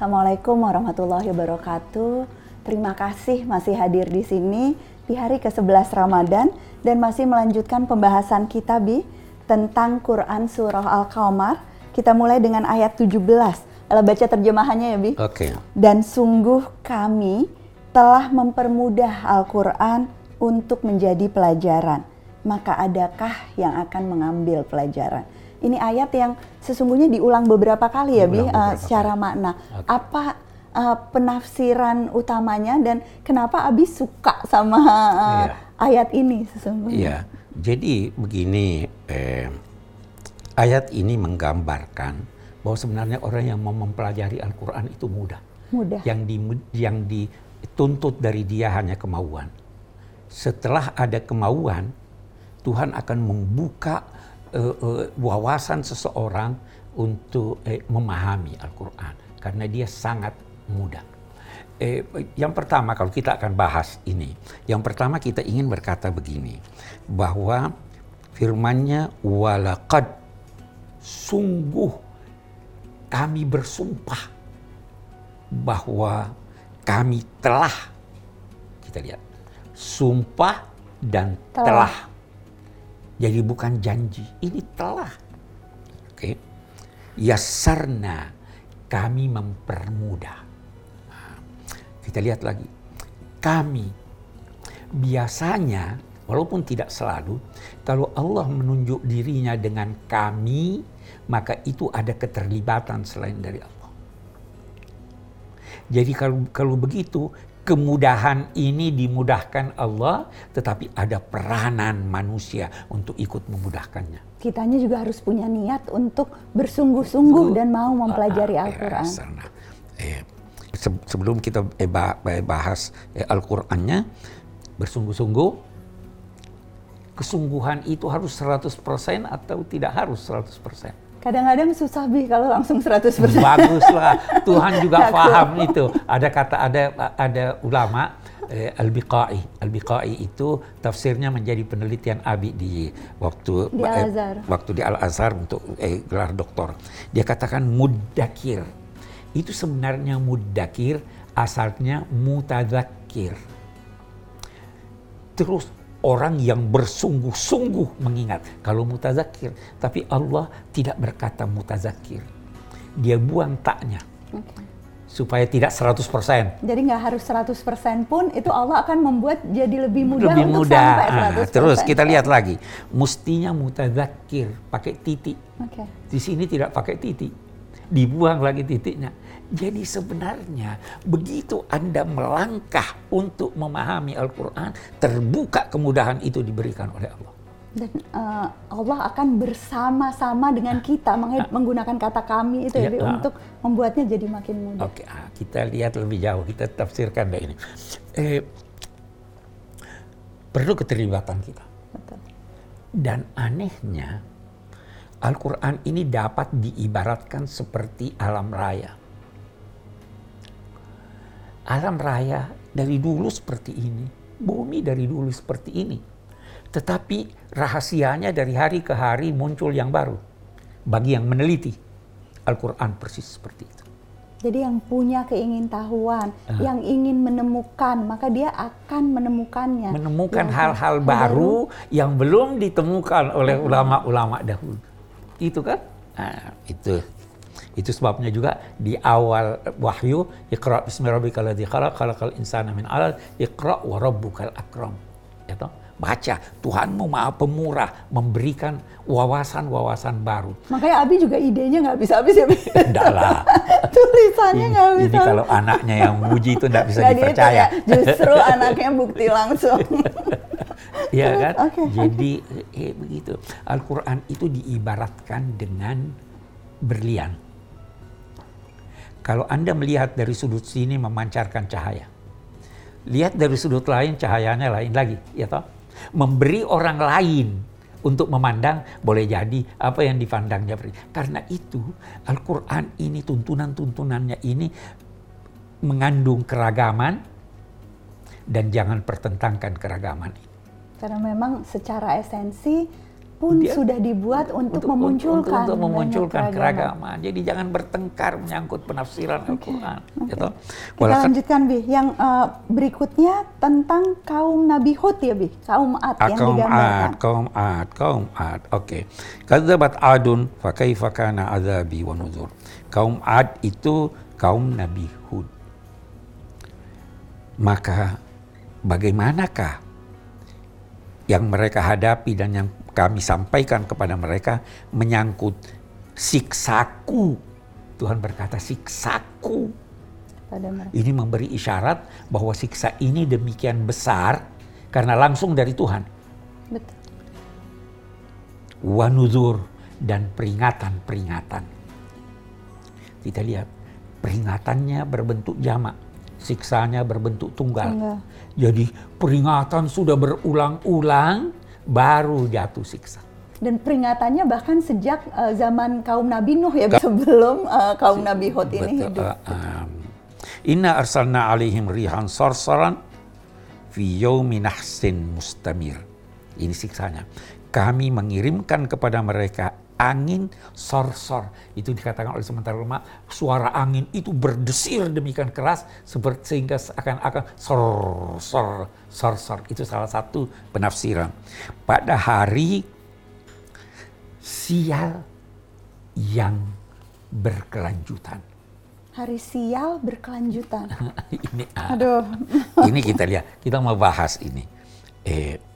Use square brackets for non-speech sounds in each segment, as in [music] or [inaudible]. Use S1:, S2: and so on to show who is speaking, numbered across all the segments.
S1: Assalamualaikum warahmatullahi wabarakatuh. Terima kasih masih hadir di sini di hari ke-11 Ramadan dan masih melanjutkan pembahasan kita Bi tentang Quran Surah Al-Qamar. Kita mulai dengan ayat 17. Kalau baca terjemahannya ya Bi.
S2: Oke.
S1: Dan sungguh kami telah mempermudah Al-Quran untuk menjadi pelajaran. Maka adakah yang akan mengambil pelajaran? Ini ayat yang sesungguhnya diulang beberapa kali ya, Bi,
S2: Diulang
S1: uh,
S2: beberapa
S1: secara
S2: kali.
S1: makna.
S2: Oke.
S1: Apa uh, penafsiran utamanya dan kenapa Abi suka sama uh,
S2: Iya.
S1: ayat ini sesungguhnya?
S2: Iya. Jadi begini, eh, ayat ini menggambarkan bahwa sebenarnya orang yang mau mempelajari Al-Quran itu mudah.
S1: Mudah.
S2: Yang di, yang dituntut dari dia hanya kemauan. Setelah ada kemauan, Tuhan akan membuka eh, eh, wawasan seseorang untuk eh, memahami Al-Quran karena dia sangat mudah. Eh, yang pertama kalau kita akan bahas ini, yang pertama kita ingin berkata begini bahwa firmannya walaqad sungguh kami bersumpah bahwa kami telah kita lihat sumpah dan
S1: Telah.
S2: telah. Jadi bukan janji, ini telah. Oke. Yasarna kami mempermudah. Nah, kita lihat lagi. Kami biasanya walaupun tidak selalu kalau Allah menunjuk dirinya dengan kami maka itu ada keterlibatan selain dari Allah. Jadi kalau kalau begitu kemudahan ini dimudahkan Allah tetapi ada peranan manusia untuk ikut memudahkannya.
S1: Kitanya juga harus punya niat untuk bersungguh-sungguh dan mau mempelajari
S2: Ah,
S1: Al-Quran.
S2: ya. Eh, se- sebelum kita eh, bah- bahas eh, Al-Qur'annya bersungguh-sungguh kesungguhan itu harus 100% atau tidak harus 100%?
S1: Kadang-kadang susah Bi kalau langsung 100%.
S2: Baguslah, Tuhan juga paham itu. Ada kata ada ada ulama eh, Al-Biqai. Al-Biqai itu tafsirnya menjadi penelitian Abi di waktu
S1: Di
S2: eh,
S1: Al-Azhar.
S2: waktu di Al-Azhar untuk eh, gelar doktor. Dia katakan mudakir. Itu sebenarnya mudakir asalnya mutadzakir. Terus orang yang bersungguh-sungguh mengingat. Kalau mutazakir, tapi Allah tidak berkata mutazakir. Dia buang taknya
S1: Oke.
S2: supaya tidak 100%.
S1: Jadi nggak harus 100% pun itu Allah akan membuat jadi lebih mudah
S2: Lebih
S1: untuk
S2: mudah.
S1: sampai
S2: Ah,
S1: 100%.
S2: terus kita lihat lagi. Mestinya mutazakir pakai titik.
S1: Oke.
S2: Di sini tidak pakai titik. Dibuang lagi titiknya. Jadi sebenarnya begitu Anda melangkah untuk memahami Al-Quran, terbuka kemudahan itu diberikan oleh Allah.
S1: Dan eh, Allah akan bersama-sama dengan kita meng- menggunakan kata kami itu ya,
S2: Iya,
S1: Bi,
S2: ah.
S1: untuk membuatnya jadi makin mudah.
S2: Oke, ah, kita lihat lebih jauh, kita tafsirkan deh ini. Eh, perlu keterlibatan kita.
S1: Betul.
S2: Dan anehnya, Al-Quran ini dapat diibaratkan seperti alam raya. Alam raya dari dulu seperti ini, bumi dari dulu seperti ini. Tetapi rahasianya dari hari ke hari muncul yang baru. Bagi yang meneliti, Al-Quran persis seperti itu.
S1: Jadi yang punya keingintahuan,
S2: Ah.
S1: yang ingin menemukan, maka dia akan menemukannya.
S2: menemukan hal-hal
S1: hal
S2: baru yang belum ditemukan oleh ulama-ulama dahulu. Itu kan? Nah, itu. Itu sebabnya juga di awal wahyu Iqra bismi rabbikal ladzi khalaq khalaqal insana min 'alaq Iqra wa rabbukal akram. Ya toh? Baca, Tuhanmu Maha Pemurah memberikan wawasan-wawasan baru.
S1: Makanya Abi juga idenya nggak bisa habis ya.
S2: Enggak lah. [laughs]
S1: Tulisannya
S2: Ini,
S1: nggak
S2: ini
S1: bisa.
S2: kalau anaknya yang muji itu enggak bisa
S1: Nggak dihitung
S2: dipercaya.
S1: ya. Justru anaknya bukti langsung. [laughs]
S2: Iya kan? Jadi eh, begitu. Al-Quran itu diibaratkan dengan berlian. Kalau Anda melihat dari sudut sini memancarkan cahaya. Lihat dari sudut lain cahayanya lain lagi, ya toh? Memberi orang lain untuk memandang boleh jadi apa yang dipandangnya. Karena itu Al-Quran ini tuntunan-tuntunannya ini mengandung keragaman dan jangan pertentangkan keragaman.
S1: Karena memang secara esensi pun
S2: Dia-
S1: sudah dibuat untuk, memunculkan
S2: untuk,
S1: banyak
S2: memunculkan
S1: keragaman.
S2: keragaman. Jadi jangan bertengkar menyangkut penafsiran Al-Qur'an, gitu.
S1: Kita
S2: Walakat-
S1: lanjutkan Bi, yang eh, berikutnya tentang kaum Nabi Hud ya Bi, kaum Ad
S2: Ah,
S1: yang
S2: kaum
S1: digambarkan.
S2: Ad, kaum Ad, kaum Ad. Oke. Kadzabat Adun fa kaifa kana azabi wa nuzur. Kaum Ad itu kaum Nabi Hud. Maka bagaimanakah yang mereka hadapi dan yang kami sampaikan kepada mereka menyangkut siksaku. Tuhan berkata siksaku. Ini memberi isyarat bahwa siksa ini demikian besar karena langsung dari Tuhan.
S1: Betul.
S2: wanuzur dan peringatan-peringatan. Kita lihat peringatannya berbentuk jamak, siksanya berbentuk tunggal.
S1: Tunggal.
S2: Jadi peringatan sudah berulang-ulang baru jatuh siksa.
S1: Dan peringatannya bahkan sejak eh, zaman kaum Nabi Nuh ya, Bi, [laughs] sebelum eh, kaum Nabi Hud ini
S2: Betul.
S1: hidup.
S2: Uh, um, Inna arsalna alaihim rihan sarsaran fi yaumi nahsin mustamir. Ini siksanya. Kami mengirimkan kepada mereka angin sorsor. Itu dikatakan oleh sementara ulama, suara angin itu berdesir demikian keras seperti sehingga seakan-akan sor sor sor sor. Itu salah satu penafsiran. Pada hari sial yang berkelanjutan.
S1: Hari sial berkelanjutan. [laughs]
S2: ini ah,
S1: Aduh.
S2: ini kita lihat kita mau bahas ini eh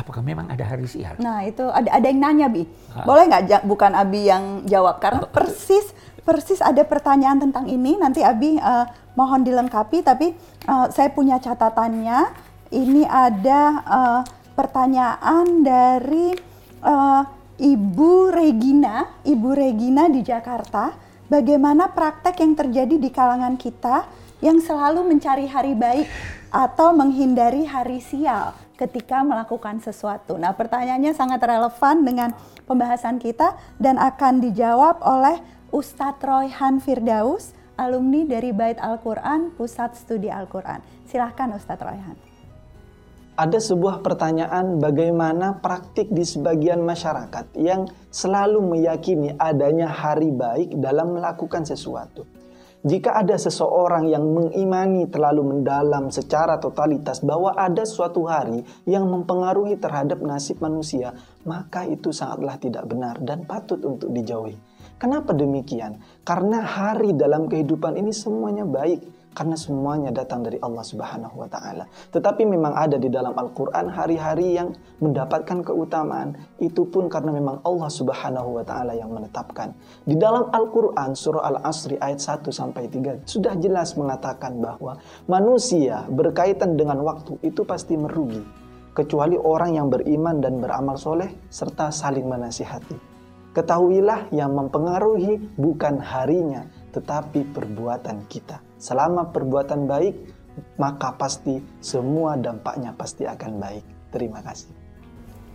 S2: apakah memang ada hari sial?
S1: Nah itu ada ada yang nanya bi, boleh nggak ja- bukan Abi yang jawab? Karena persis persis ada pertanyaan tentang ini. Nanti Abi eh, mohon dilengkapi tapi eh, saya punya catatannya. Ini ada eh, pertanyaan dari eh, Ibu Regina, Ibu Regina di Jakarta, bagaimana praktek yang terjadi di kalangan kita yang selalu mencari hari baik atau menghindari hari sial ketika melakukan sesuatu. Nah, pertanyaannya sangat relevan dengan pembahasan kita dan akan dijawab oleh Ustadz Royhan Firdaus, alumni dari Bait Al-Quran, Pusat Studi Al-Quran. Silahkan Ustadz Royhan.
S3: Ada sebuah pertanyaan bagaimana praktik di sebagian masyarakat yang selalu meyakini adanya hari baik dalam melakukan sesuatu. Jika ada seseorang yang mengimani terlalu mendalam secara totalitas bahwa ada suatu hari yang mempengaruhi terhadap nasib manusia, maka itu sangatlah tidak benar dan patut untuk dijauhi. Kenapa demikian? Karena hari dalam kehidupan ini semuanya baik karena semuanya datang dari Allah Subhanahu wa taala. Tetapi memang ada di dalam Al-Qur'an hari-hari yang mendapatkan keutamaan itu pun karena memang Allah Subhanahu wa taala yang menetapkan. Di dalam Al-Qur'an surah Al-Asri ayat 1 sampai 3 sudah jelas mengatakan bahwa manusia berkaitan dengan waktu itu pasti merugi kecuali orang yang beriman dan beramal soleh serta saling menasihati. Ketahuilah yang mempengaruhi bukan harinya, tetapi perbuatan kita. Selama perbuatan baik, maka pasti semua dampaknya pasti akan baik. Terima kasih.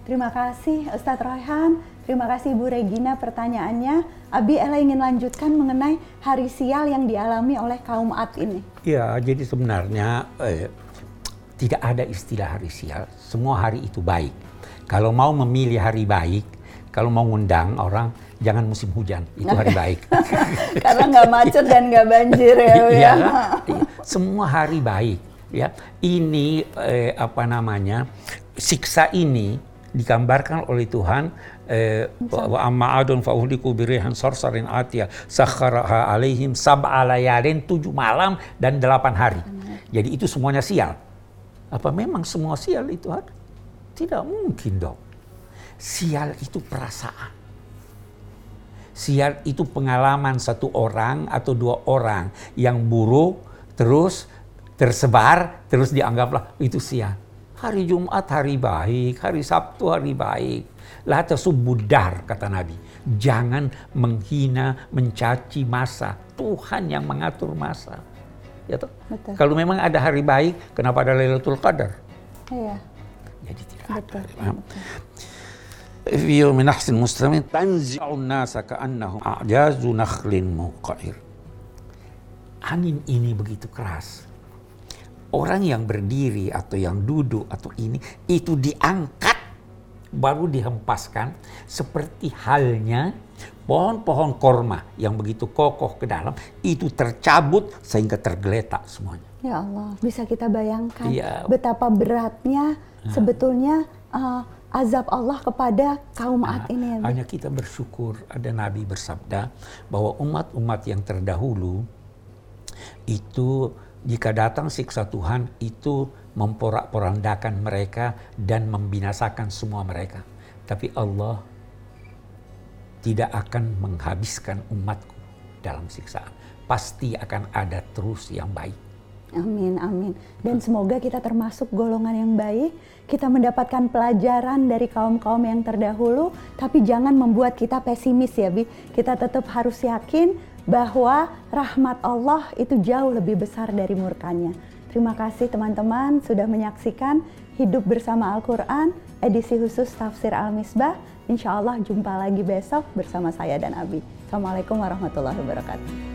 S1: Terima kasih Ustadz Royhan, terima kasih Bu Regina pertanyaannya. Abi Ella ingin lanjutkan mengenai hari sial yang dialami oleh kaum Ad ini.
S2: ya jadi sebenarnya eh, tidak ada istilah hari sial semua hari itu baik kalau mau memilih hari baik kalau mau ngundang orang jangan musim hujan itu hari baik. [laughs]
S1: Karena nggak macet dan nggak banjir ya. Ya.
S2: iya. semua hari baik ya. Ini eh, apa namanya siksa ini digambarkan oleh Tuhan eh, wa amma adun fa uhliku birihan sarsarin atiyah sakharaha alaihim sab'a layalin tujuh malam dan delapan hari. Jadi itu semuanya sial. Apa memang semua sial itu ada tidak mungkin dong. Sial itu perasaan Sial itu pengalaman satu orang atau dua orang yang buruk terus tersebar terus dianggaplah itu sial. Hari Jumat hari baik, hari Sabtu hari baik. La tasubbudar kata Nabi. Jangan menghina, mencaci masa. Tuhan yang mengatur masa. Ya toh?
S1: Betul.
S2: Kalau memang ada hari baik, kenapa ada Lailatul Qadar?
S1: Iya,
S2: Jadi tidak
S1: betul.
S2: ada. في يوم نحس المستمر تنزع الناس كأنهم أعجاز نخل منقعر angin ini begitu keras orang yang berdiri atau yang duduk atau ini itu diangkat baru dihempaskan seperti halnya pohon-pohon korma yang begitu kokoh ke dalam itu tercabut sehingga tergeletak semuanya.
S1: Ya Allah, bisa kita bayangkan
S2: Iya.
S1: betapa beratnya sebetulnya uh, azab Allah kepada kaum Ad ini ya.
S2: Hanya kita bersyukur ada Nabi bersabda bahwa umat-umat yang terdahulu itu jika datang siksa Tuhan itu memporak-porandakan mereka dan membinasakan semua mereka. Tapi Allah tidak akan menghabiskan umatku dalam siksaan. Pasti akan ada terus yang baik.
S1: Amin, amin. Dan semoga kita termasuk golongan yang baik, kita mendapatkan pelajaran dari kaum-kaum yang terdahulu, tapi jangan membuat kita pesimis ya, Bi. Kita tetap harus yakin bahwa rahmat Allah itu jauh lebih besar dari murkanya. Terima kasih teman-teman sudah menyaksikan Hidup Bersama Al-Quran, edisi khusus Tafsir Al-Misbah. Insya Allah jumpa lagi besok bersama saya dan Abi. Assalamualaikum warahmatullahi wabarakatuh.